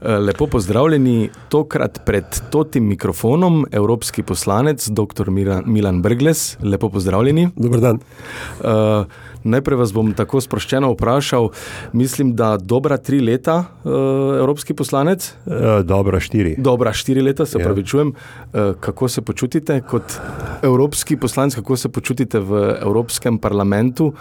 Lepo pozdravljeni, tokrat pred totim mikrofonom, evropski poslanec, dr. Milan Brgles. Lepo pozdravljeni. Dobro dan. Uh, Najprej vas bom tako sproščeno vprašal. Mislim, da dobra tri leta uh, evropski poslanec. Uh, dobra štiri. Dobra štiri leta, se ja. pravi, čujem. Uh, kako se počutite kot evropski poslanec, kako se počutite v Evropskem parlamentu?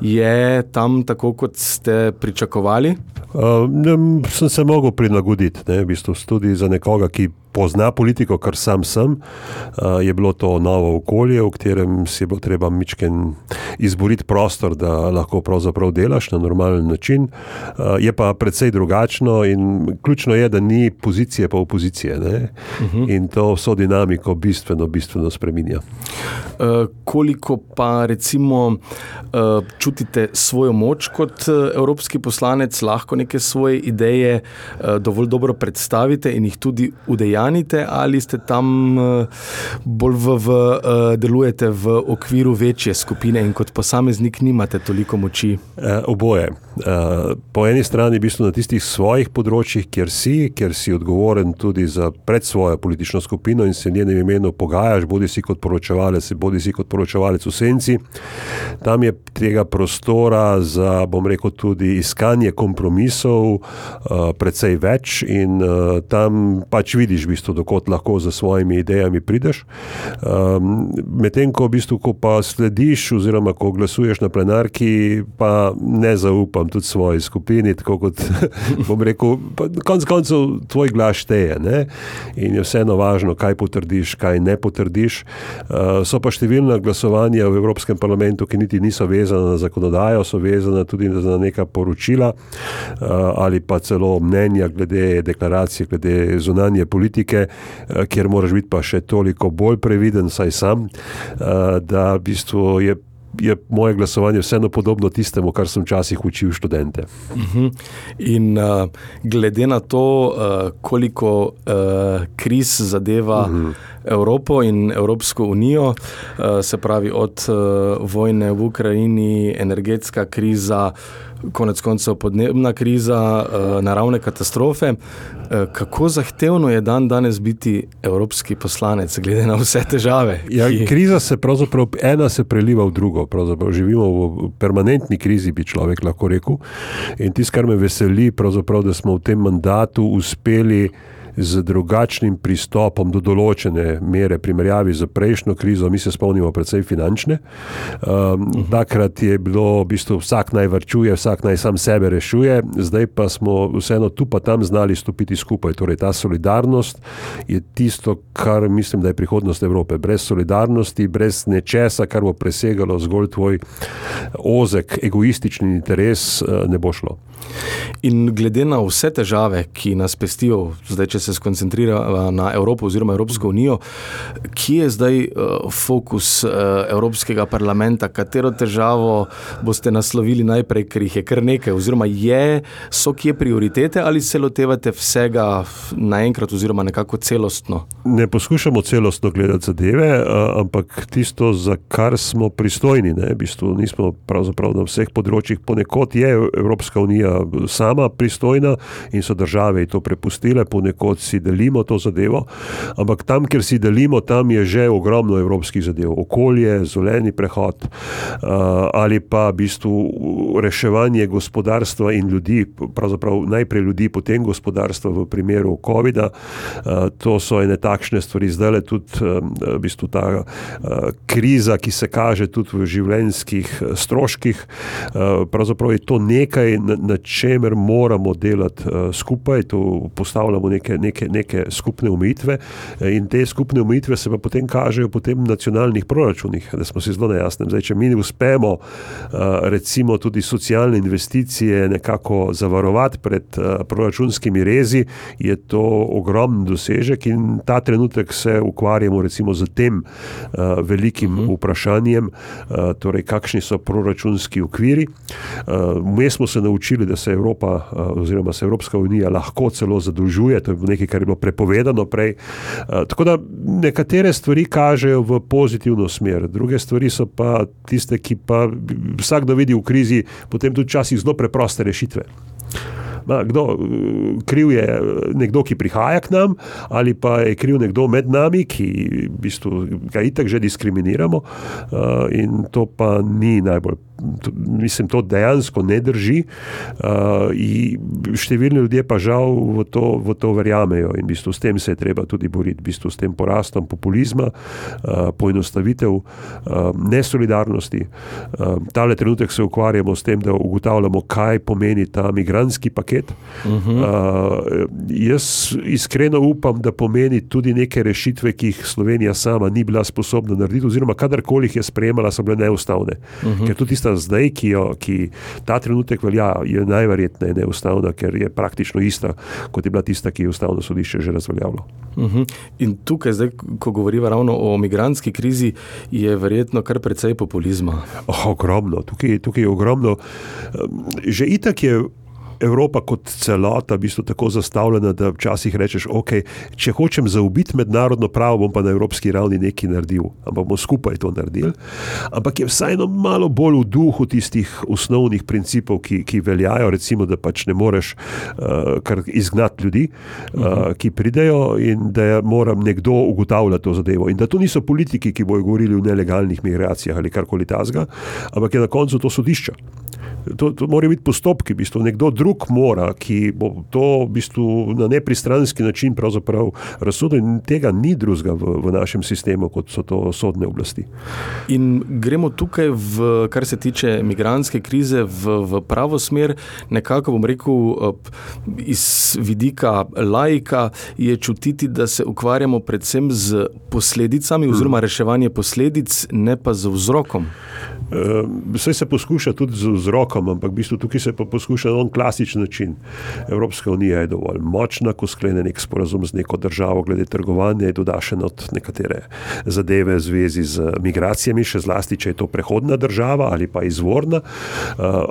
Je tam tako, kot ste pričakovali? Uh, ne, sem se mogel prilagoditi, ne, v bistvu tudi za nekoga, ki pozna politiko, kar sam sem, uh, je bilo to novo okolje, v katerem si je bilo treba mičken izboriti prostor, da lahko pravzaprav delaš na normalen način. Uh, je pa predvsej drugačno in ključno je, da ni pozicije pa opozicije. Uh mhm. -huh. In to vso dinamiko bistveno, bistveno spreminja. Uh, koliko pa recimo uh, čutite svojo moč kot evropski poslanec, lahko neke svoje ideje uh, dovolj dobro predstavite in jih tudi udejanjate? Branite, ali ste tam uh, bolj v, v, uh, delujete v okviru večje skupine in kot posameznik nimate toliko moči? E, oboje. E, po eni strani, v bistvu na tistih svojih področjih, kjer si, kjer si odgovoren tudi za pred svojo politično skupino in se njenem imenu pogajaš, bodi si kot poročevalec, bodi si kot poročevalec v senci, tam je tega prostora za, bom rekel, tudi iskanje kompromisov, uh, precej več in uh, tam pač vidiš, v bistvu, dokot lahko za svojimi idejami prideš. Um, Medtem ko, v bistvu, ko pa slediš, oziroma ko glasuješ na plenarki, pa ne zaupam tudi svoji skupini, tako kot bom rekel, konc koncev tvoj glas šteje. Ne? In je vseeno važno, kaj potrdiš, kaj ne potrdiš. Uh, so pa številna glasovanja v Evropskem parlamentu, ki niti niso vezana na zakonodajo, so vezana tudi na neka poročila uh, ali pa celo mnenja glede deklaracije, glede zunanje politike politike, eh, kjer moraš biti pa še toliko bolj previden, saj sam, eh, da v bistvu je. Je moje glasovanje vseeno podobno tistemu, kar sem včasih učil študente. Uh mhm. -huh. In uh, glede na to, uh, koliko uh, kriz zadeva uh mhm. -huh. Evropo in Evropsko unijo, uh, se pravi od uh, vojne v Ukrajini, energetska kriza, uh, konec koncev podnebna kriza, eh, naravne katastrofe. Eh, kako zahtevno je dan danes biti evropski poslanec, glede na vse težave? Ja, kriza se pravzaprav ena se preliva v drugo. Živimo v permanentni krizi, bi človek lahko rekel. In tisto, kar me veseli, da smo v tem mandatu uspeli z drugačnim pristopom do določene mere, primerjavi z prejšnjo krizo, mi se spomnimo, predvsem finančne. Um, takrat je bilo v bistvu vsak naj vrčuje, vsak naj sam sebe rešuje, zdaj pa smo vseeno tu pa tam znali stopiti skupaj. Torej, ta solidarnost je tisto, kar mislim, da je prihodnost Evrope. Brez solidarnosti, brez nečesa, kar bo presegalo zgolj tvoj ozek, egoistični interes, eh, ne bo šlo. In glede na vse težave, ki nas pestijo, zdaj, če se skoncentrira na Evropo oziroma Evropsko unijo, kje je zdaj uh, fokus uh, Evropskega parlamenta, katero težavo boste naslovili najprej, ker jih je kar nekaj, oziroma je, so kje prioritete ali se lotevate vsega naenkrat oziroma nekako celostno? Ne poskušamo celostno gledati zadeve, uh, ampak tisto, za kar smo pristojni, ne, v bistvu nismo pravzaprav na vseh področjih, ponekod je Evropska unija sama pristojna in so države to prepustile, ponekod si delimo to zadevo, ampak tam, kjer si delimo, tam je že ogromno evropskih zadev, okolje, zeleni prehod uh, ali pa v bistvu reševanje gospodarstva in ljudi, pravzaprav najprej ljudi, potem gospodarstva v primeru COVID-a. Uh, to so ene takšne stvari, zdaj le tudi uh, v bistvu ta kriza, ki se kaže tudi v življenjskih stroških. Pravzaprav je to nekaj, na, čemer moramo delati skupaj, to postavljamo neke neke, neke skupne omejitve, eh, in te skupne omejitve se pa potem kažejo potem v nacionalnih proračunih, da smo si zelo nejasni. Zdaj, če mi ne uspemo, eh, recimo, tudi socialne investicije nekako zavarovati pred eh, proračunskimi rezi, je to ogromen dosežek in ta trenutek se ukvarjamo recimo z tem velikim uh mhm. -huh. vprašanjem, torej kakšni so proračunski okviri. Mi smo se naučili, da se Evropa oziroma se Evropska unija lahko celo zadolžuje, to je nekaj, kar je bilo prepovedano prej. Eh, tako da nekatere stvari kažejo v pozitivno smer, druge stvari so pa tiste, ki pa vsakdo vidi v krizi, potem tudi včasih zelo preproste rešitve. Ma, kdo, kriv je nekdo, ki prihaja k nam, ali pa je kriv nekdo med nami, ki v bistvu, ga itak že diskriminiramo. Uh, in to pa ni najbolj mislim, to dejansko ne drži. Uh, številni ljudje pa žal v to, v to verjamejo in v bistvu s tem se je treba tudi boriti, v bistvu s tem porastom populizma, uh, poenostavitev, uh, nesolidarnosti. Uh, tale trenutek se ukvarjamo s tem, da ugotavljamo, kaj pomeni ta migranski paket. Uh -huh. uh, jaz iskreno upam, da pomeni tudi neke rešitve, ki jih Slovenija sama ni bila sposobna narediti, oziroma kadarkoli jih je sprejemala, so bile neustavne. Uh -huh. Ker tudi tista zdaj, ki, jo, ki ta trenutek velja, je najverjetneje neustavna, ker je praktično ista, kot je bila tista, ki je ustavno sodišče že razveljavilo. Uh mhm. -huh. In tukaj, zdaj, ko govorimo ravno o migranski krizi, je verjetno kar precej populizma. Oh, ogromno, tukaj, tukaj je ogromno. Že itak je. Evropa kot celota v bistvu tako zastavljena, da včasih rečeš, ok, če hočem zaubiti mednarodno pravo, bom pa na evropski ravni nekaj naredil, ampak bomo skupaj to naredili. Ampak je vseeno malo bolj v duhu tistih osnovnih principov, ki, ki veljajo, recimo, da pač ne moreš uh, kar izgnati ljudi, uh, ki pridejo in da moram nekdo ugotavljati to zadevo. In da to niso politiki, ki bojo govorili o nelegalnih migracijah ali karkoli tasga, ampak je na koncu to sodišče to, to morajo biti postopki, v bistvu nekdo drug mora, ki bo to v bistvu na nepristranski način razsodil, in tega ni drugega v, v našem sistemu, kot so to sodne oblasti. In gremo tukaj, v, kar se tiče imigranske krize, v, v pravo smer, nekako bom rekel, iz vidika laika je čutiti, da se ukvarjamo predvsem z posledicami, oziroma hmm. reševanje posledic, ne pa z vzrokom. Vse se poskuša tudi z vzrokom, ampak v bistvu tukaj se pa poskuša na klasičen način. Evropska unija je dovolj močna, ko sklene nek sporazum z neko državo glede trgovanja, je doda še not nekatere zadeve v zvezi z migracijami, še zlasti, če je to prehodna država ali pa izvorna.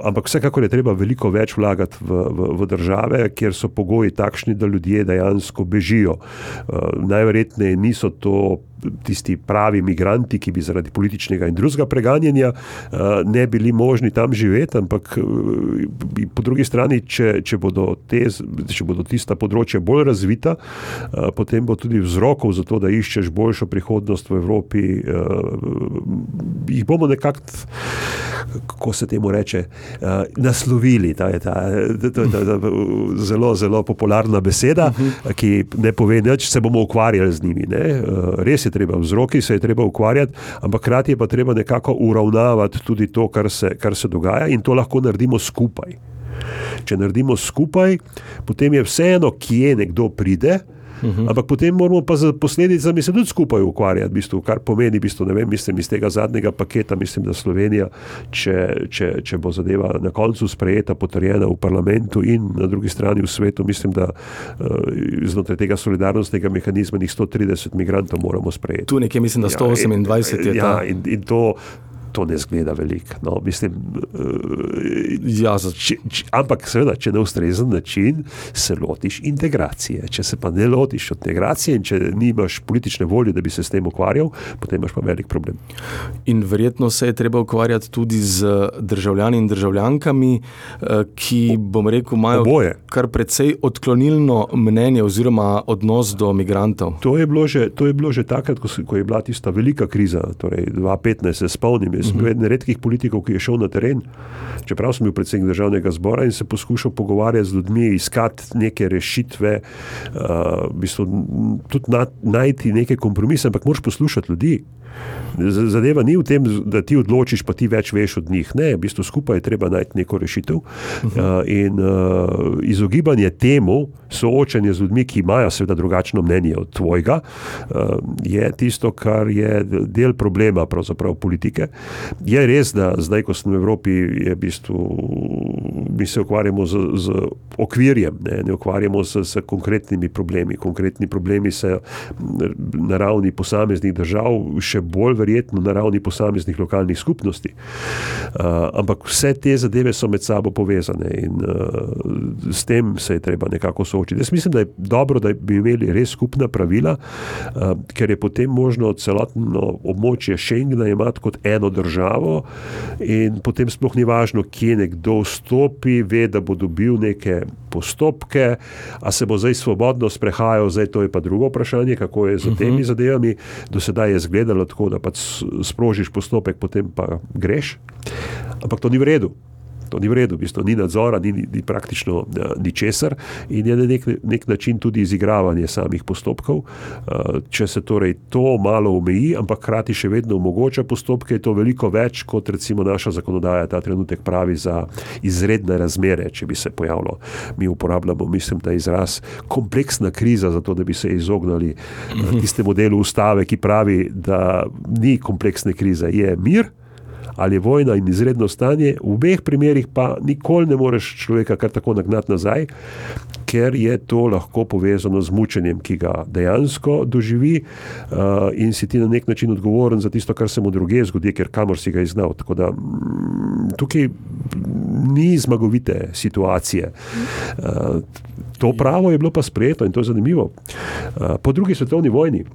Ampak vsekakor je treba veliko več vlagati v, v, v države, kjer so pogoji takšni, da ljudje dejansko bežijo. Najverjetneje niso to tisti pravi imigranti, ki bi zaradi političnega in drugega preganjanja eh, ne bili možni tam živeti, ampak eh, po drugi strani, če, če, bodo te, če bodo tista področja bolj razvita, eh, potem bo tudi vzrokov za to, da iščeš boljšo prihodnost v Evropi, jih bomo nekako, kako se temu reče, naslovili. Ta je ta, ta, ta, ta, ta zelo, zelo popularna beseda, ki ne pove, da se bomo ukvarjali z njimi. Ne? Res je treba, vzroki se je treba ukvarjati, ampak hkrati je pa treba nekako uravnavati tudi to, kar se, kar se dogaja in to lahko naredimo skupaj. Če naredimo skupaj, potem je vseeno, kje nekdo pride, -huh. Ampak potem moramo pa z posledicami se tudi skupaj ukvarjati, bistu, kar pomeni, bistu, vem, mislim, iz tega zadnjega paketa, mislim, da Slovenija, če, če, če bo zadeva na koncu sprejeta, potrjena v parlamentu in na drugi strani v svetu, mislim, da uh, znotraj tega solidarnostnega mehanizma njih 130 migrantov moramo sprejeti. Tu nekje mislim, da 128 ja, in, je. Ja, in, in to to ne zgleda veliko. No, mislim, uh, ja, če, če, ampak, seveda, če na ustrezen način se lotiš integracije. Če se pa ne lotiš integracije in če nimaš politične volje, da bi se s tem ukvarjal, potem imaš pa velik problem. In verjetno se je treba ukvarjati tudi z državljani in državljankami, eh, ki, bom rekel, imajo Oboje. kar precej odklonilno mnenje oziroma odnos do migrantov. To je bilo že, že takrat, ko, ko je bila tista velika kriza, torej 2015, se spomnim sem bil eden redkih politikov, ki je šel na teren, čeprav sem bil predsednik državnega zbora in se poskušal pogovarjati z ljudmi, iskati neke rešitve, uh, v bistvu, tudi na, najti neke kompromise, ampak moraš poslušati ljudi. Zadeva ni v tem, da ti odločiš, pa ti več veš od njih. Ne, v bistvu skupaj je treba najti neko rešitev. Uh, in uh, izogibanje temu, soočanje z ljudmi, ki imajo seveda drugačno mnenje od tvojega, uh, je tisto, kar je del problema politike. Je res, da zdaj, ko smo v Evropi, je v bistvu, mi se ukvarjamo z, z okvirjem, ne, ne ukvarjamo se s konkretnimi problemi. Konkretni problemi se na ravni posameznih držav še bolj verjetno na ravni posameznih lokalnih skupnosti. Uh, ampak vse te zadeve so med sabo povezane in uh, s tem se je treba nekako soočiti. Jaz mislim, da je dobro, da bi imeli res skupna pravila, uh, ker je potem možno celotno območje Schengena imati kot eno državo in potem sploh ni važno, kje nekdo vstopi, ve, da bo dobil neke postopke, a se bo zdaj svobodno sprehajal, zdaj to je pa drugo vprašanje, kako je z temi uh mhm. -huh. zadevami. Do sedaj je izgledalo tako, da pač sprožiš postopek, potem pa greš. Ampak to ni v redu. To ni v redu, v bistvu, ni nadzora, ni, ni praktično uh, ničesar in je na nek, nek način tudi izigravanje samih postopkov. Uh, če se torej to malo omeji, ampak hkrati še vedno omogoča postopke, je to veliko več, kot recimo naša zakonodaja ta trenutek pravi za izredne razmere, če bi se pojavilo. Mi uporabljamo, mislim, ta izraz kompleksna kriza, zato da bi se izognili uh, tistemu delu ustave, ki pravi, da ni kompleksne krize, je mir ali vojna in izredno stanje, v obeh primerih pa nikoli ne moreš človeka kar tako nagnati nazaj, ker je to lahko povezano z mučenjem, ki ga dejansko doživi uh, in si ti na nek način odgovoren za tisto, kar se mu druge zgodi, ker kamor si ga iznal. Tako da mm, tukaj ni zmagovite situacije. Uh, to pravo je bilo pa sprejeto in to je zanimivo. Uh, po drugi svetovni vojni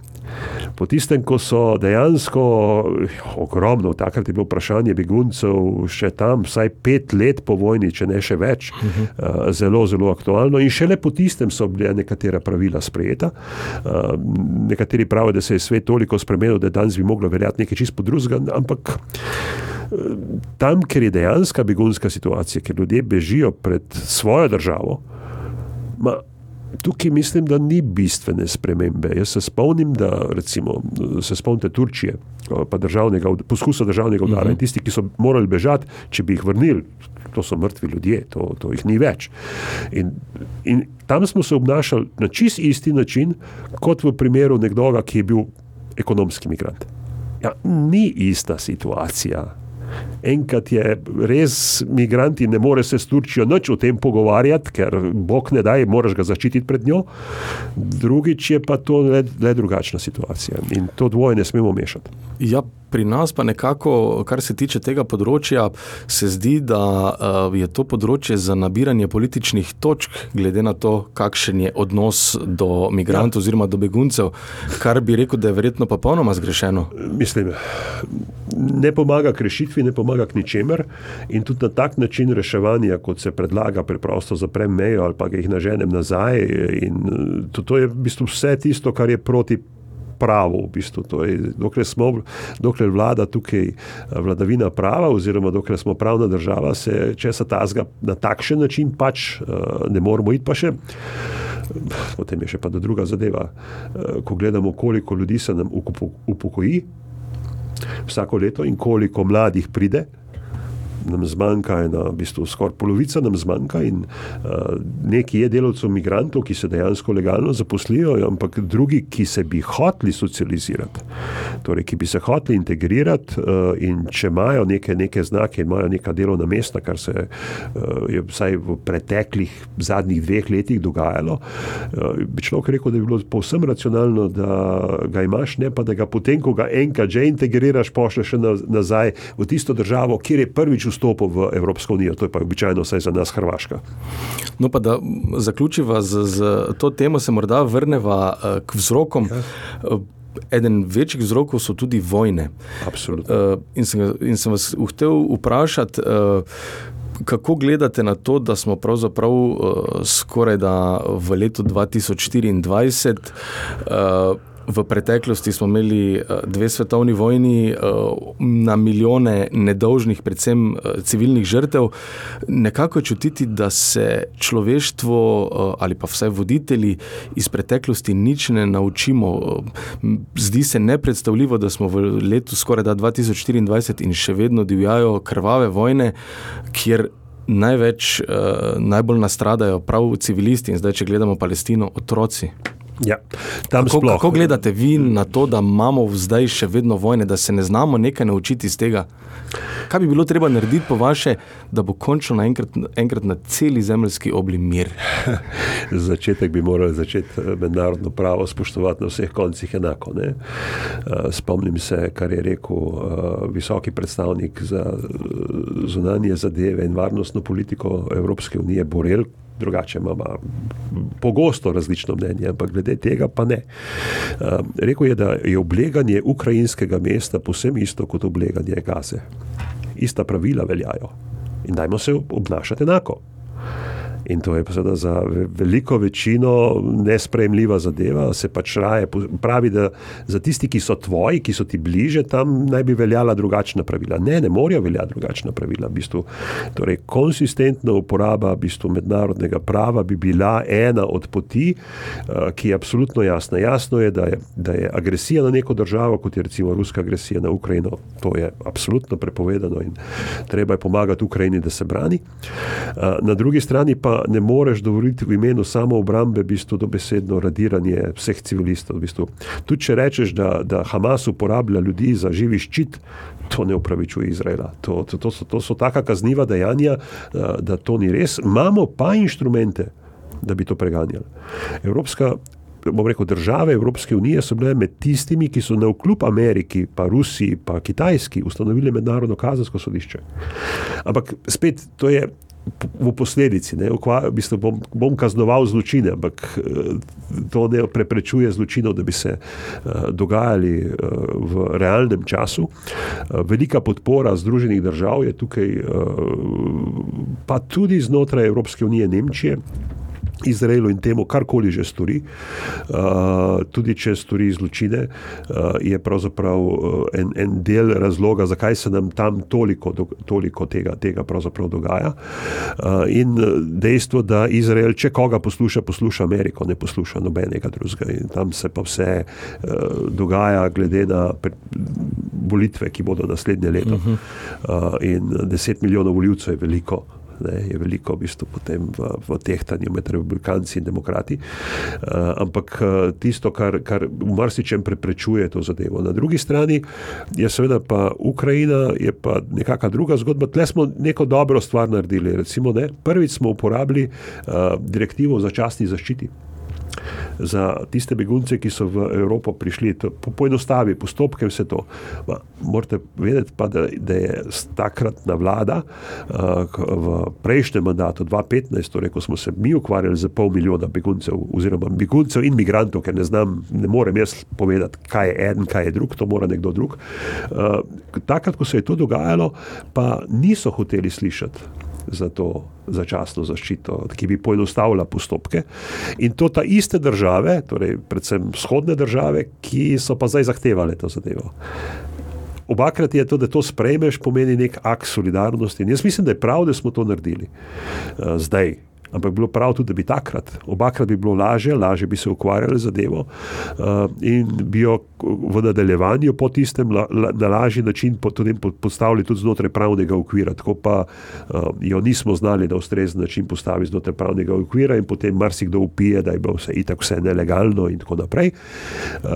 Po tistem, ko so dejansko ogromno, takrat je bilo vprašanje beguncev še tam, vsaj pet let po vojni, če ne še več, uh -huh. uh, zelo, zelo aktualno. In šele po tistem so bile nekatera pravila sprejeta. Uh, nekateri pravijo, da se je svet toliko spremenil, da danes bi moglo veljati nekaj čisto drugega, ampak. Tam, ker je dejansko begunska situacija, ker ljudje bežijo pred svojo državo, ma, Tukaj mislim, da ni bistvene spremembe. Jaz se spomnim, da recimo, se spomnite Turčije, pa državnega, poskusa državnega udara uh -huh. in tisti, ki so morali bežati, če bi jih vrnili, to so mrtvi ljudje, to, to jih ni več. In, in tam smo se obnašali na čist isti način, kot v primeru nekdoga, ki je bil ekonomski migrant. Ja, ni ista situacija. Enkrat je res migranti, ne more se s Turčijo noč o tem pogovarjati, ker Bog ne da, moraš ga zaščititi pred njo. Drugič je pa to le, le drugačna situacija in to dvoje ne smemo mešati. Ja, pri nas pa nekako, kar se tiče tega področja, se zdi, da uh, je to področje za nabiranje političnih točk, glede na to, kakšen je odnos do migrantov ja. oziroma do beguncev, kar bi rekel, da je verjetno popolnoma zgrešeno. Mislim, ne pomaga k rešitvi, ne pomaga k ničemer in tudi na tak način reševanja, kot se predlaga, preprosto zaprem mejo ali pa jih naženem nazaj. In to, to je v bistvu vse tisto, kar je proti pravo. V bistvu. je, dokler, smo, dokler vlada tukaj eh, vladavina prava, oziroma dokler smo pravna država, se česa tazga na takšen način pač uh, ne moramo iti pa še. Potem je še pa druga zadeva. Ko gledamo, koliko ljudi se nam upokoji vsako leto in koliko mladih pride nam zmanjka, ena, v bistvu skoraj polovica nam zmanjka. In uh, nekaj je delavcev, migrantov, ki se dejansko legalno zaposlijo, ampak drugi, ki se bi hoteli socializirati, torej ki bi se hoteli integrirati uh, in če imajo neke, neke znake imajo neka delovna mesta, kar se uh, je vsaj v preteklih zadnjih dveh letih dogajalo, uh, bi človek rekel, da bi bilo povsem racionalno, da ga imaš, ne pa da ga potem, ko ga enkrat že integriraš, pošleš nazaj v tisto državo, kjer je prvič vstopu v Evropsko unijo, to je pa običajno vsaj za nas Hrvaška. No, pa da zaključiva z, z to temo, se morda vrneva uh, k vzrokom. Ja. Uh, Eden večjih vzrokov so tudi vojne. Absolutno. Uh, in, sem, in sem vas hotel vprašati, uh, kako gledate na to, da smo pravzaprav uh, skoraj da v letu 2024. Uh, V preteklosti smo imeli eh, dve svetovni vojni, eh, na milijone nedolžnih, predvsem eh, civilnih žrtev. Nekako je čutiti, da se človeštvo ali pa vsaj voditelji iz preteklosti nič ne naučimo. Zdi se nepredstavljivo, da smo v letu skoraj 2024 in še vedno divjajo krvave vojne, kjer največ, najbolj nastradajo prav civilisti in zdaj, če gledamo Palestino, otroci. Ja, kako, kako gledate vi na to, da imamo zdaj še vedno vojne, da se ne znamo nekaj naučiti iz tega? Kaj bi bilo treba narediti, po vaše, da bo končno enkrat, enkrat na celi zemljski obli mir? Začetek bi morali začeti eh, mednarodno pravo spoštovati na vseh koncih enako. Ne? Eh, spomnim se, kar je rekel eh, visoki predstavnik za zunanje zadeve in varnostno politiko Evropske unije Borel, drugače imamo pogosto različno mnenje, ampak glede tega pa ne. Um, rekel je, da je obleganje ukrajinskega mesta posebno isto kot obleganje gaze. Ista pravila veljajo in dajmo se obnašati enako. In to je seveda za veliko večino nespremljiva zadeva. Se pač raje pravi, da za tisti, ki so tvoji, ki so ti bliže, tam naj bi veljala drugačna pravila. Ne, ne morajo veljati drugačna pravila. V bistvu, torej, konsistentna uporaba v bistvu, mednarodnega prava bi bila ena od poti, uh, ki je absolutno jasna. Jasno je da, je, da je agresija na neko državo, kot je recimo ruska agresija na Ukrajino, to je absolutno prepovedano in treba je pomagati Ukrajini, da se brani. Uh, na drugi strani pa ne moreš dovoliti v imenu samo obrambe, v bistvu dobesedno radiranje vseh civilistov. V bistvu. Tudi če rečeš, da, da Hamas uporablja ljudi za živi ščit, to ne upravičuje Izraela. To, to, to, so, to so taka kazniva dejanja, da, da to ni res. Imamo pa inštrumente, da bi to preganjali. Evropska bom rekel, države Evropske unije so bile med tistimi, ki so na vkljub Ameriki, pa Rusiji, pa Kitajski ustanovili mednarodno kazansko sodišče. Ampak spet, to je v posledici. Ne, v bistvu bom, bom kaznoval zločine, ampak eh, to ne preprečuje zločinov, da bi se uh, dogajali uh, v realnem času. Velika podpora Združenih držav je tukaj, pa tudi znotraj Evropske unije, Nemčije. Izraelu in temu, karkoli že stori, uh, tudi če stori zločine, uh, je pravzaprav uh, en, en del razloga, zakaj se nam tam toliko, do, toliko tega, tega dogaja. Uh, in dejstvo, da Izrael, če koga posluša, posluša Ameriko, ne posluša nobenega drugega. In tam se pa vse uh, dogaja, glede na volitve, ki bodo naslednje leto. Uh -huh. uh, in deset milijonov voljivcev je veliko ne, je veliko v, bistvu v, v tehtanju med republikanci in demokrati. Uh, ampak uh, tisto, kar, kar v marsičem preprečuje to zadevo. Na drugi strani je seveda pa Ukrajina, je pa nekakšna druga zgodba. Tle smo neko dobro stvar naredili. Recimo, ne, prvič smo uporabili uh, direktivo o začasni zaščiti za tiste begunce, ki so v Evropo prišli, po, poenostavi postopke, vse to. Ma, morate vedeti pa, da, da je takratna vlada uh, v prejšnjem mandatu, 2015, torej, ko smo se mi ukvarjali z pol milijona beguncev, oziroma beguncev in migrantov, ker ne znam, ne morem jaz povedati, kaj je en, kaj je drug, to mora nekdo drug. Uh, takrat, ko se je to dogajalo, pa niso hoteli slišati za to začasno zaščito, ki bi poenostavila postopke. In to ta iste države, torej predvsem vzhodne države, ki so pa zdaj zahtevali to zadevo. Obakrat je to, da to sprejmeš, pomeni nek akt solidarnosti. In jaz mislim, da je prav, da smo to naredili uh, zdaj, ampak bilo prav tudi, da bi takrat, obakrat bi bilo lažje, lažje bi se ukvarjali z zadevo uh, in bi jo v nadaljevanju po tistem la, la, na lažji način tudi postavili tudi znotraj pravnega okvira. Tako pa uh, jo nismo znali na ustrezen način postaviti znotraj pravnega okvira in potem marsikdo upije, da je bilo vse itak vse nelegalno in tako naprej. Uh,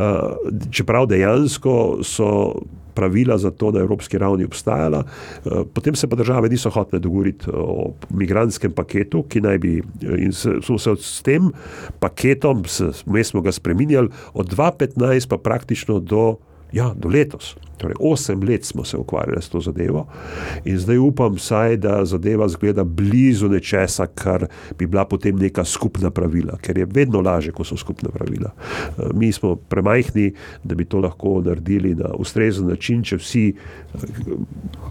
čeprav dejansko so pravila za to na evropski ravni obstajala. Eh, potem se pa države niso hotele dogovoriti o migranskem paketu, ki naj bi in smo se s tem paketom, mi smo ga spremenjali od 2015 pa praktično do, ja, do letos. Torej, osem let smo se ukvarjali s to zadevo in zdaj upam, saj, da zadeva zgleda blizu nečesa, kar bi bila potem neka skupna pravila, ker je vedno lažje, ko so skupna pravila. Eh, mi smo premajhni, da bi to lahko naredili na ustrezen način, če vsi, eh,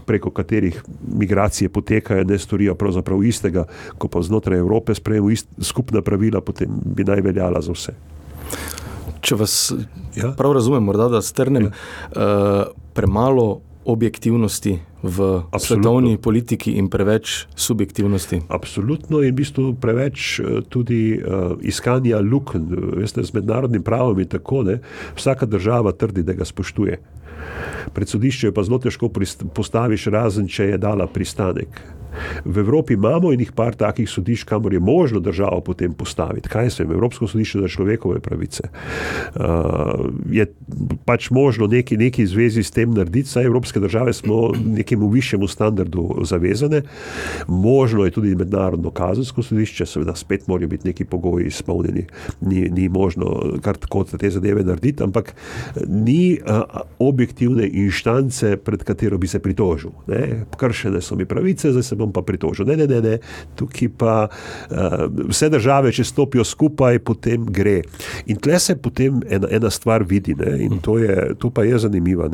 preko katerih migracije potekajo, ne storijo pravzaprav istega, ko pa znotraj Evrope sprejemo skupna pravila, potem bi naj veljala za vse če vas ja? prav razumem, morda da strnem, ja. uh, premalo objektivnosti v Absolutno. svetovni politiki in preveč subjektivnosti. Absolutno je v bistvu preveč eh, tudi uh, iskanja luken. Veste, z mednarodnim pravom je tako, da vsaka država trdi, da ga spoštuje. Pred sodišče pa zelo težko postaviš, razen če je dala pristanek. V Evropi imamo in jih par takih sodišč, kamor je možno državo potem postaviti. Kaj se jim, Evropsko sodišče za človekove pravice. Uh, je pač možno neki, neki zvezi s tem narediti, saj evropske države smo nekemu višjemu standardu zavezane. Možno je tudi mednarodno kazensko sodišče, seveda spet morajo biti neki pogoji izpolnjeni. Ni, ni možno kar tako te zadeve narediti, ampak ni uh, objektivne inštance, pred katero bi se pritožil. Ne? Kršene so mi pravice, zdaj se bom pa pritožil. Ne, ne, ne, ne. tukaj pa uh, vse države, če stopijo skupaj, potem gre. In tle se potem ena, ena stvar vidi, ne? in to, je, to pa je zanimivo.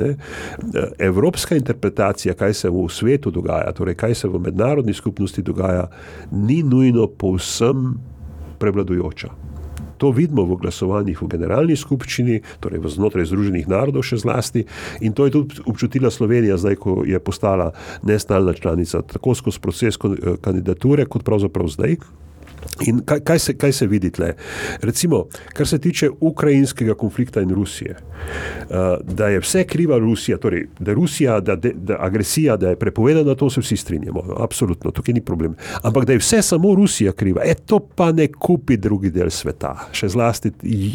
Evropska interpretacija, kaj se v svetu dogaja, torej kaj se v mednarodni skupnosti dogaja, ni nujno povsem prevladujoča. To vidimo v glasovanjih v generalni skupščini, torej znotraj Združenih narodov, še zlasti. In to je tudi občutila Slovenija, zdaj, ko je postala nestalna članica, tako skozi proces kandidature, kot pravzaprav zdaj. In kaj, kaj, se, kaj se vidi tle? Recimo, kar se tiče ukrajinskega konflikta in Rusije, uh, da je vse kriva Rusija, torej, da je Rusija, da je agresija, da je prepovedana, to se vsi strinjamo, absolutno, tukaj ni problem. Ampak da je vse samo Rusija kriva, e, to pa ne kupi drugi del sveta, še zlasti,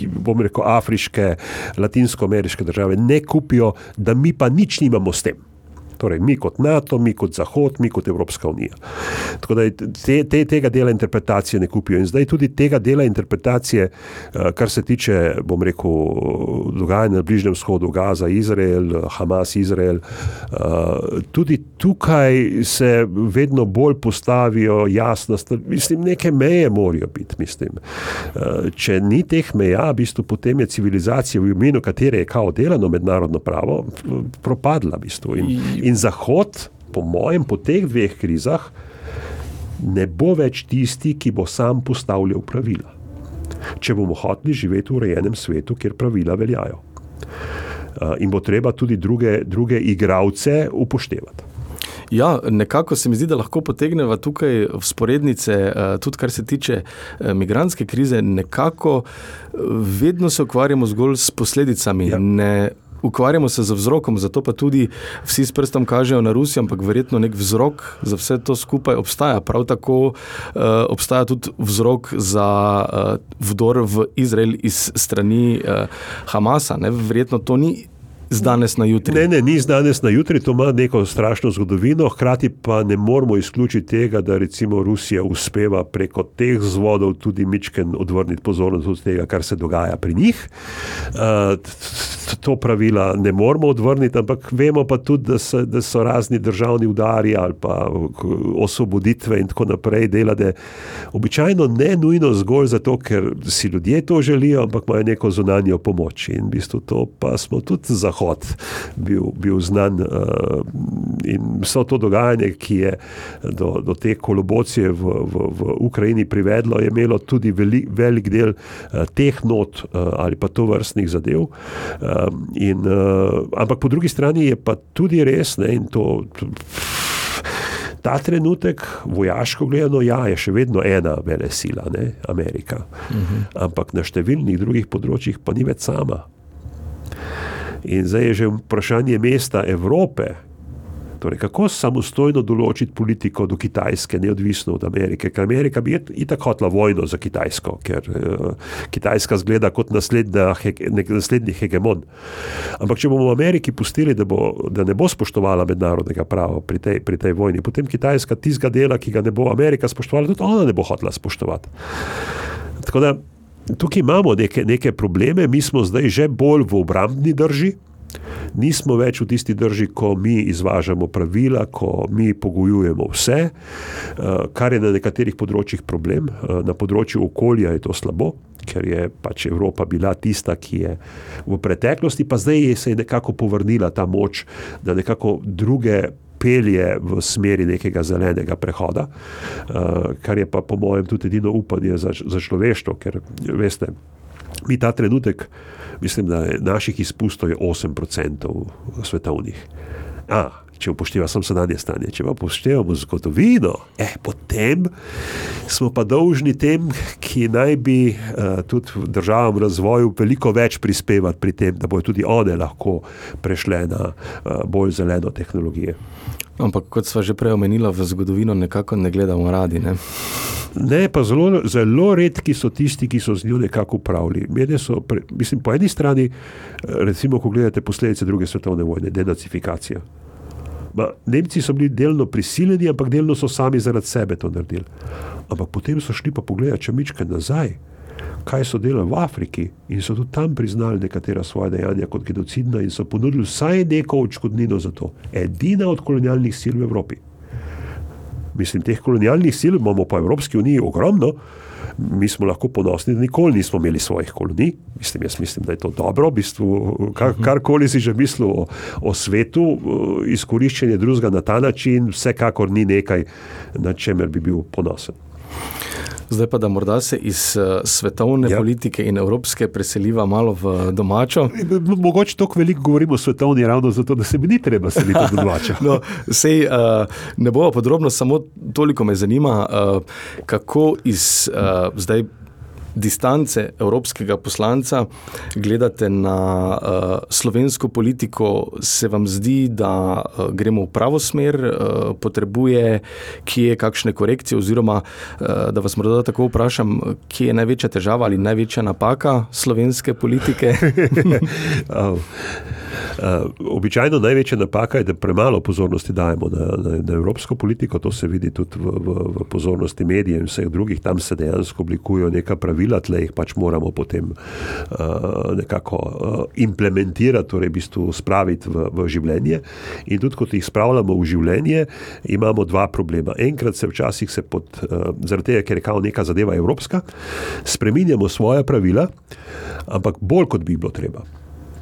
bom rekel, afriške, latinsko-ameriške države ne kupijo, da mi pa nič nimamo s tem. Torej, mi kot NATO, mi kot Zahod, mi kot Evropska unija. Tako da te, te, tega dela interpretacije ne kupijo. In zdaj tudi tega dela interpretacije, eh, kar se tiče, bom rekel, dogajanja na Bližnjem vzhodu, Gaza, Izrael, Hamas, Izrael, eh, tudi tukaj se vedno bolj postavijo jasno, mislim, neke meje morajo biti. Mislim. Eh, če ni teh meja, v bistvu potem je civilizacija, v imenu katere je kao delano mednarodno pravo, propadla. V bistvu. in, In Zahod, po mojem, po teh dveh krizah, ne bo več tisti, ki bo sam postavljal pravila. Če bomo hoteli živeti v urejenem svetu, kjer pravila veljajo. In bo treba tudi druge, druge igravce upoštevati. Ja, nekako se mi zdi, da lahko potegnemo tukaj sporednice, tudi kar se tiče migranske krize. Nekako vedno se ukvarjamo zgolj s posledicami. Ja. Ne ukvarjamo se z vzrokom, zato pa tudi vsi s prstom kažejo na Rusijo, ampak verjetno nek vzrok za vse to skupaj obstaja. Prav tako uh, obstaja tudi vzrok za uh, vdor v Izrael iz strani uh, Hamasa. Ne? Verjetno to ni z danes na jutri. Ne, ne, ni z danes na jutri, to ima neko strašno zgodovino, hkrati pa ne moramo izključiti tega, da recimo Rusija uspeva preko teh zvodov tudi Mičken odvrniti pozornost od tega, kar se dogaja pri njih. Uh, to pravila ne moramo odvrniti, ampak vemo pa tudi, da so, da so razni državni udari ali pa osvoboditve in tako naprej delade. Običajno ne nujno zgolj zato, ker si ljudje to želijo, ampak imajo neko zunanjo pomoč. In v bistvu to pa smo tudi zahod zahod bil, bil znan. Uh, in vso to dogajanje, ki je do, do te kolobocije v, v, v Ukrajini privedlo, je imelo tudi veli, velik del uh, teh not uh, ali pa to vrstnih zadev. In, ampak po drugi strani je pa tudi res, ne, in to. Ta trenutek, vojaško gledano, ja, je še vedno ena velika sila, ne, Amerika. Uh mhm. -huh. Ampak na številnih drugih področjih pa ni več sama. In zdaj je že vprašanje mesta Evrope. Torej, kako samostojno določiti politiko do Kitajske, neodvisno od Amerike? Ker Amerika bi itak hotla vojno za Kitajsko, ker uh, Kitajska zgleda kot naslednja, nek naslednji hegemon. Ampak če bomo v Ameriki pustili, da, bo, da ne bo spoštovala mednarodnega prava pri tej, pri tej vojni, potem Kitajska tizga dela, ki ga ne bo Amerika spoštovala, tudi ona ne bo hotla spoštovati. Tako da tukaj imamo neke, neke probleme, mi smo zdaj že bolj v obrambni drži. Nismo več v tisti drži, ko mi izvažamo pravila, ko mi pogojujemo vse, eh, kar je na nekaterih področjih problem. Eh, na področju okolja je to slabo, ker je pač Evropa bila tista, ki je v preteklosti, pa zdaj je se je nekako povrnila ta moč, da nekako druge pelje v smeri nekega zelenega prehoda, uh, kar je pa po mojem tudi edino upanje za, za človeštvo, ker veste, mi ta trenutek, mislim, da naših izpustov je 8% svetovnih. A, če upošteva samo sedanje stanje. Če pa upoštevamo zgodovino, eh, potem smo pa dolžni tem, ki naj bi uh, tudi državam razvoju veliko več prispevati pri tem, da bodo tudi one lahko prešle na uh, bolj zeleno tehnologijo. Ampak, kot smo že prej omenili, v zgodovino nekako ne gledamo radi. Ne? Ne, pa zelo, zelo redki so tisti, ki so z njo nekako upravljali. Mislim, po eni strani, recimo, ko gledate posledice druge svetovne vojne, denacifikacija. Ma, Nemci so bili delno prisiljeni, ampak delno so sami zaradi sebe to naredili. Ampak potem so šli pa pogledati, če mičke nazaj, kaj so delali v Afriki in so tudi tam priznali nekatera svoje dejanja kot genocidna in so ponudili vsaj neko odškodnino za to. Edina od kolonialnih sil v Evropi. Mislim, teh kolonialnih sil imamo po Evropski uniji ogromno mi smo lahko ponosni, da nikoli nismo imeli svojih kolonij. Mislim, jaz mislim, da je to dobro, v bistvu, kar, karkoli si že mislil o, o svetu, izkoriščanje drugega na ta način, vsekakor ni nekaj, na čemer bi bil ponosen. Zdaj pa, da morda se iz uh, svetovne ja. politike in evropske preseliva malo v domačo. Mogoče tako veliko govorimo o svetovni, ravno zato, da se mi ni treba seliti v domačo. no, sej, uh, ne bo podrobno, samo toliko me zanima, uh, kako iz zdaj distance evropskega poslanca gledate na uh, slovensko politiko, se vam zdi, da uh, gremo v pravo smer, uh, potrebuje kje kakšne korekcije, oziroma uh, da vas morda tako vprašam, kje je največja težava ali največja napaka slovenske politike? oh. Uh, običajno največja napaka je, da premalo pozornosti dajemo na, na, na evropsko politiko, to se vidi tudi v, v, v pozornosti medijev in vseh drugih, tam se dejansko oblikujejo neka pravila, tle jih pač moramo potem uh, nekako uh, implementirati, torej v bistvu spraviti v, v življenje. In tudi, ko jih spravljamo v življenje, imamo dva problema. Enkrat se včasih se pod, uh, zaradi tega, ker je kao neka zadeva evropska, spreminjamo svoje pravila, ampak bolj kot bi bilo treba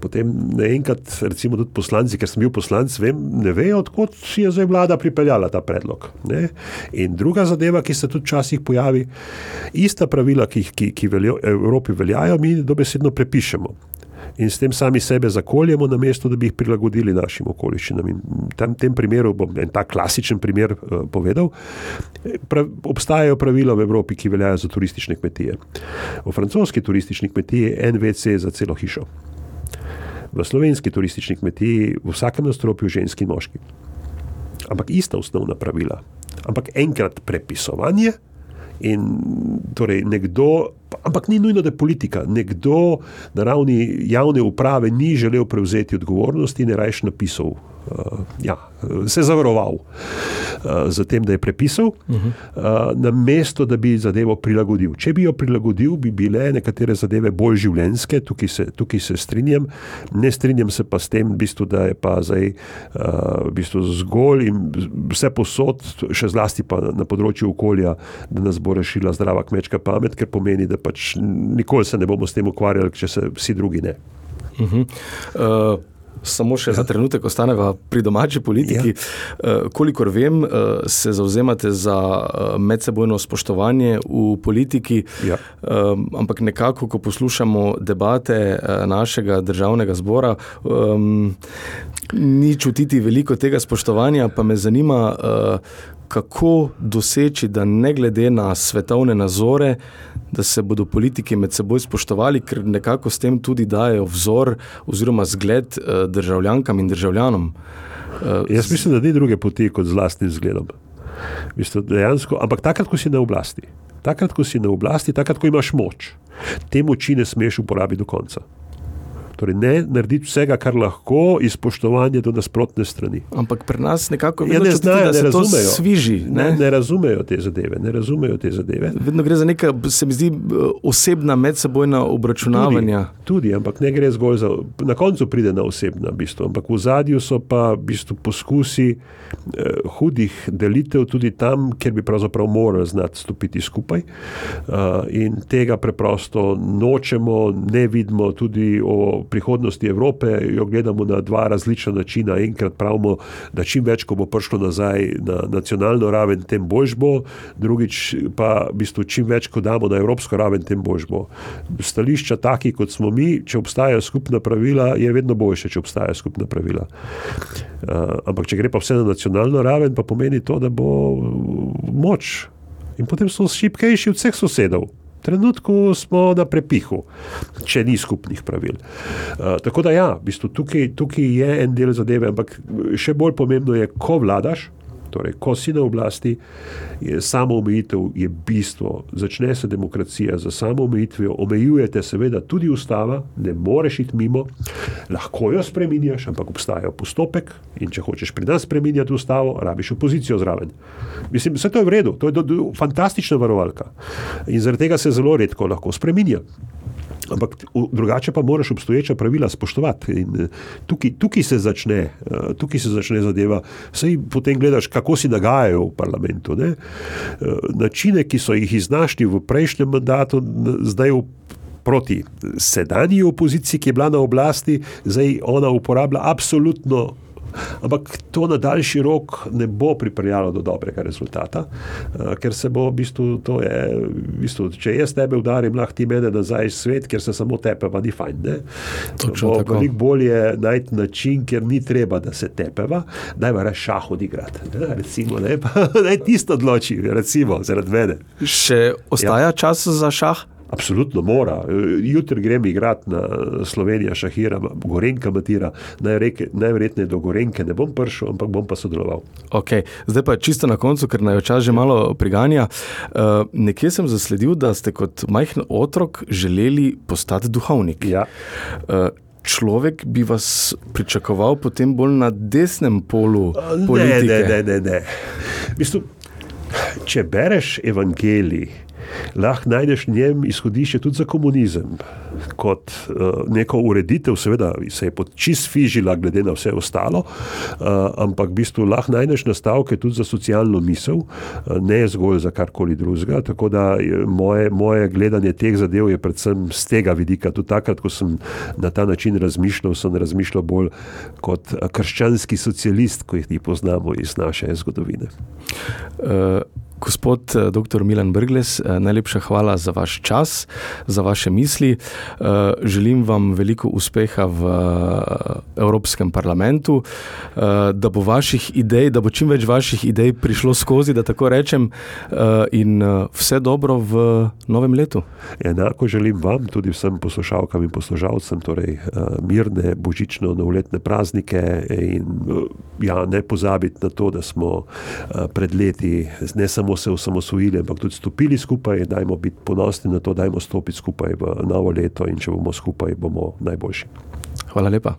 potem naenkrat, recimo tudi poslanci, ker sem bil poslanec, vem, ne vejo, odkot si je zdaj vlada pripeljala ta predlog. Ne? In druga zadeva, ki se tudi včasih pojavi, ista pravila, ki, ki, ki veljo, Evropi veljajo, mi dobesedno prepišemo. In s tem sami sebe zakoljemo, na mesto, da bi jih prilagodili našim okoliščinam. In v tem primeru bom en tak klasičen primer uh, povedal. Pra, obstajajo pravila v Evropi, ki veljajo za turistične kmetije. V francoski turistični kmetiji je en WC za celo hišo v slovenski turistični kmetiji v vsakem nastropju ženski in moški. Ampak ista osnovna pravila. Ampak enkrat prepisovanje in torej nekdo, ampak ni nujno, da je politika, nekdo na ravni javne uprave ni želel prevzeti odgovornosti in je rajš napisal ja, se zavaroval uh, za tem, da je prepisal, uh -huh. uh, na mesto, da bi zadevo prilagodil. Če bi jo prilagodil, bi bile nekatere zadeve bolj življenske, tukaj se, tukaj se strinjam. Ne strinjam se pa s tem, v bistvu, da je pa zdaj v bistvu zgolj in vse posod, še zlasti pa na področju okolja, da nas bo rešila zdrava kmečka pamet, ker pomeni, da pač nikoli se ne bomo s tem ukvarjali, če se vsi drugi ne. Uh -huh. uh samo še ja. za trenutek ostaneva pri domači politiki. Ja. Uh, kolikor vem, uh, se zauzemate za uh, medsebojno spoštovanje v politiki, ja. um, ampak nekako, ko poslušamo debate uh, našega državnega zbora, um, ni čutiti veliko tega spoštovanja, pa me zanima, uh, kako doseči, da ne glede na svetovne nazore, da se bodo politiki med seboj spoštovali, ker nekako s tem tudi dajo vzor oziroma zgled eh, državljankam in državljanom. Eh, Jaz mislim, da ni druge poti kot z vlastnim zgledom. Dejansko, ampak takrat, ko si na oblasti, takrat, ko si na oblasti, takrat, ko imaš moč, te moči ne smeš uporabiti do konca. Torej, ne narediti vsega, kar lahko, iz spoštovanja do nasprotne strani. Ampak pri nas nekako ja, ne znajo, da se to sviži. Ne? Ne, ne razumejo te zadeve. Ne razumejo te zadeve. Vedno gre za neka, se mi zdi, osebna medsebojna obračunavanja. Tudi, tudi, ampak ne gre zgolj za. Na koncu pride na osebna, v bistvu, ampak v zadju so pa v bistvu poskusi eh, hudih delitev tudi tam, kjer bi pravzaprav morali znati stopiti skupaj. Uh, in tega preprosto nočemo, ne vidimo tudi o prihodnosti Evrope, jo gledamo na dva različna načina. Enkrat pravimo, da čim več, ko bo prišlo nazaj na nacionalno raven, tem boljš bo, drugič pa v bistvu čim več, ko damo na evropsko raven, tem boljš bo. Stališča, taki kot smo mi, če obstajajo skupna pravila, je vedno boljše, če obstajajo skupna pravila. Uh, ampak, če gre pa vse na nacionalno raven, pa pomeni to, da bo moč. In potem so šipkejši od vseh sosedov trenutku smo na prepihu, če ni skupnih pravil. Uh, tako da, ja, v bistvu tukaj, tukaj je en del zadeve, ampak še bolj pomembno je, ko vladaš. Torej, ko si na oblasti, je samo omejitev je bistvo. Začne se demokracija za samo omejitvijo, omejujete seveda tudi ustava, ne moreš iti mimo, lahko jo spremenjaš, ampak obstaja postopek in če hočeš pri nas spremenjati ustavo, rabiš opozicijo zraven. Mislim, vse to je v redu, to je do, do, fantastična varovalka in zaradi tega se zelo redko lahko spremenja. Ampak drugače pa moraš obstoječa pravila spoštovati. In eh, tukaj, tukaj, se začne, eh, tukaj se začne zadeva. Sej potem gledaš, kako si nagajajo v parlamentu. Ne? Eh, načine, ki so jih iznašli v prejšnjem mandatu, zdaj v. Proti sedanji opoziciji, ki je bila na oblasti, zdaj ona uporablja absolutno Ampak to na daljši rok ne bo pripeljalo do dobrega rezultata, uh, ker se bo v bistvu, to je, v bistvu, če jaz tebe udarim, lahko ti mene nazaj svet, ker se samo tepe, pa ni fajn. Veliko bolje najti način, ker ni treba, da se tepeva, da je vare šah odigrati. Ne, recimo, ne, pa naj tisto odloči, recimo, zaradi mene. Še ostaja ja. čas za šah? Absolutno mora. Jutri grem igrati na Slovenijo, Šahira, Gorenka Matira. Najverjetneje do Gorenke ne bom prišel, ampak bom pa sodeloval. Okay. Zdaj pa čisto na koncu, ker naj čas že malo priganja. Uh, nekje sem zasledil, da ste kot majhen otrok želeli postati duhovnik. Ja. Uh, Človek bi vas pričakoval potem bolj na desnem polu. Ne, ne, ne. ne, ne. Bistu, če bereš evangelij, lahko najdeš v njem izhodišče tudi za komunizem. Kot uh, neko ureditev, seveda se je počist fižila, glede na vse ostalo, uh, ampak v bistvu lahko najdeš nastavke tudi za socialno misel, uh, ne zgolj za karkoli drugega. Tako da moje, moje gledanje teh zadev je predvsem z tega vidika. Tudi takrat, ko sem na ta način razmišljal, sem razmišljal bolj kot krščanski socialist, kot jih poznamo iz naše zgodovine. Uh. Gospod eh, dr. Milan Brgles, eh, najlepša hvala za vaš čas, za vaše misli. Eh, želim vam veliko uspeha v Evropskem parlamentu, da bo vaših idej, da bo čim več vaših idej prišlo skozi, da tako rečem, in vse dobro v novem letu. Enako želim vam, tudi vsem poslušalkam in poslušalcem, torej mirne božično-novoletne praznike in ja, ne pozabiti na to, da smo pred leti ne samo se osamosvojili, ampak tudi stopili skupaj, dajmo biti ponosni na to, dajmo stopiti skupaj v novo leto in če bomo skupaj, bomo najboljši. Hvala lepa.